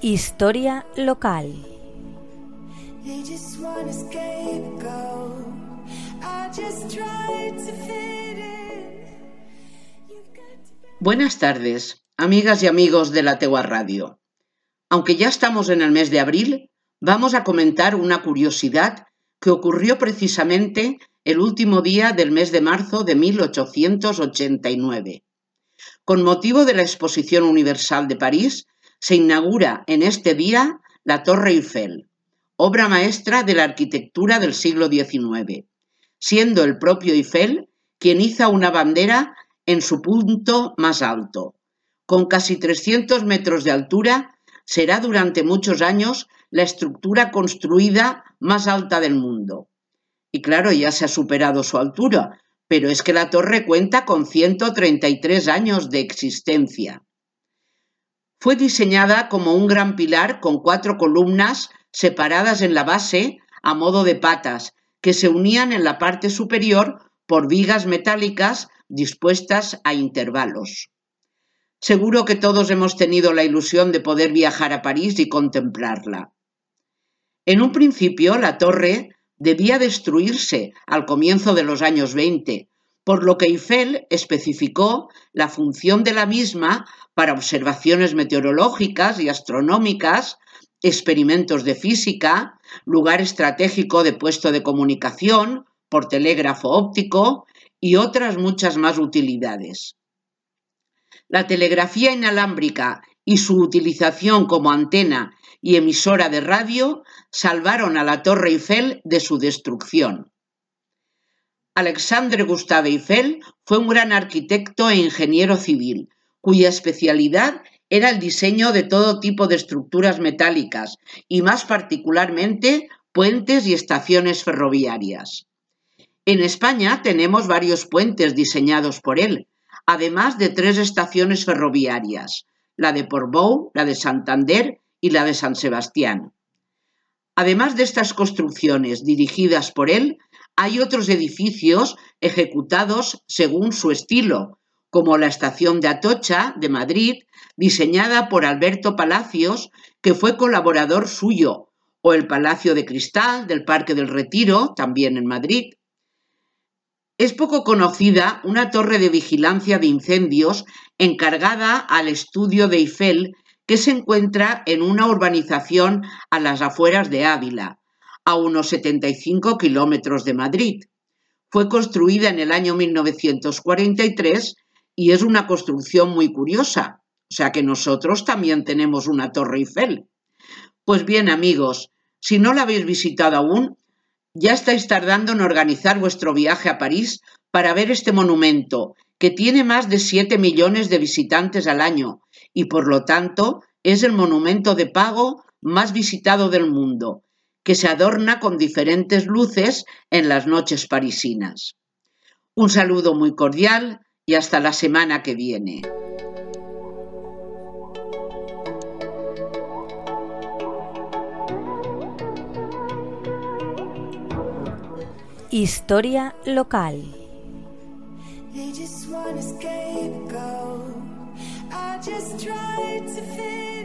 Historia local. Buenas tardes, amigas y amigos de la Tegua Radio. Aunque ya estamos en el mes de abril, vamos a comentar una curiosidad que ocurrió precisamente el último día del mes de marzo de 1889. Con motivo de la Exposición Universal de París, se inaugura en este día la Torre Eiffel, obra maestra de la arquitectura del siglo XIX, siendo el propio Eiffel quien hizo una bandera en su punto más alto. Con casi 300 metros de altura, será durante muchos años la estructura construida más alta del mundo. Y claro, ya se ha superado su altura, pero es que la torre cuenta con 133 años de existencia. Fue diseñada como un gran pilar con cuatro columnas separadas en la base a modo de patas, que se unían en la parte superior por vigas metálicas dispuestas a intervalos. Seguro que todos hemos tenido la ilusión de poder viajar a París y contemplarla. En un principio, la torre debía destruirse al comienzo de los años 20, por lo que Eiffel especificó la función de la misma para observaciones meteorológicas y astronómicas, experimentos de física, lugar estratégico de puesto de comunicación por telégrafo óptico y otras muchas más utilidades. La telegrafía inalámbrica y su utilización como antena y emisora de radio salvaron a la Torre Eiffel de su destrucción. Alexandre Gustave Eiffel fue un gran arquitecto e ingeniero civil, cuya especialidad era el diseño de todo tipo de estructuras metálicas y más particularmente puentes y estaciones ferroviarias. En España tenemos varios puentes diseñados por él, además de tres estaciones ferroviarias, la de Portbou, la de Santander y la de San Sebastián. Además de estas construcciones dirigidas por él, hay otros edificios ejecutados según su estilo, como la estación de Atocha de Madrid, diseñada por Alberto Palacios, que fue colaborador suyo, o el Palacio de Cristal del Parque del Retiro, también en Madrid. Es poco conocida una torre de vigilancia de incendios encargada al estudio de Eiffel que se encuentra en una urbanización a las afueras de Ávila, a unos 75 kilómetros de Madrid. Fue construida en el año 1943 y es una construcción muy curiosa, o sea que nosotros también tenemos una Torre Eiffel. Pues bien, amigos, si no la habéis visitado aún, ya estáis tardando en organizar vuestro viaje a París para ver este monumento, que tiene más de 7 millones de visitantes al año y por lo tanto es el monumento de pago más visitado del mundo, que se adorna con diferentes luces en las noches parisinas. Un saludo muy cordial y hasta la semana que viene. Historia local. They just want a scapegoat. I just tried to fit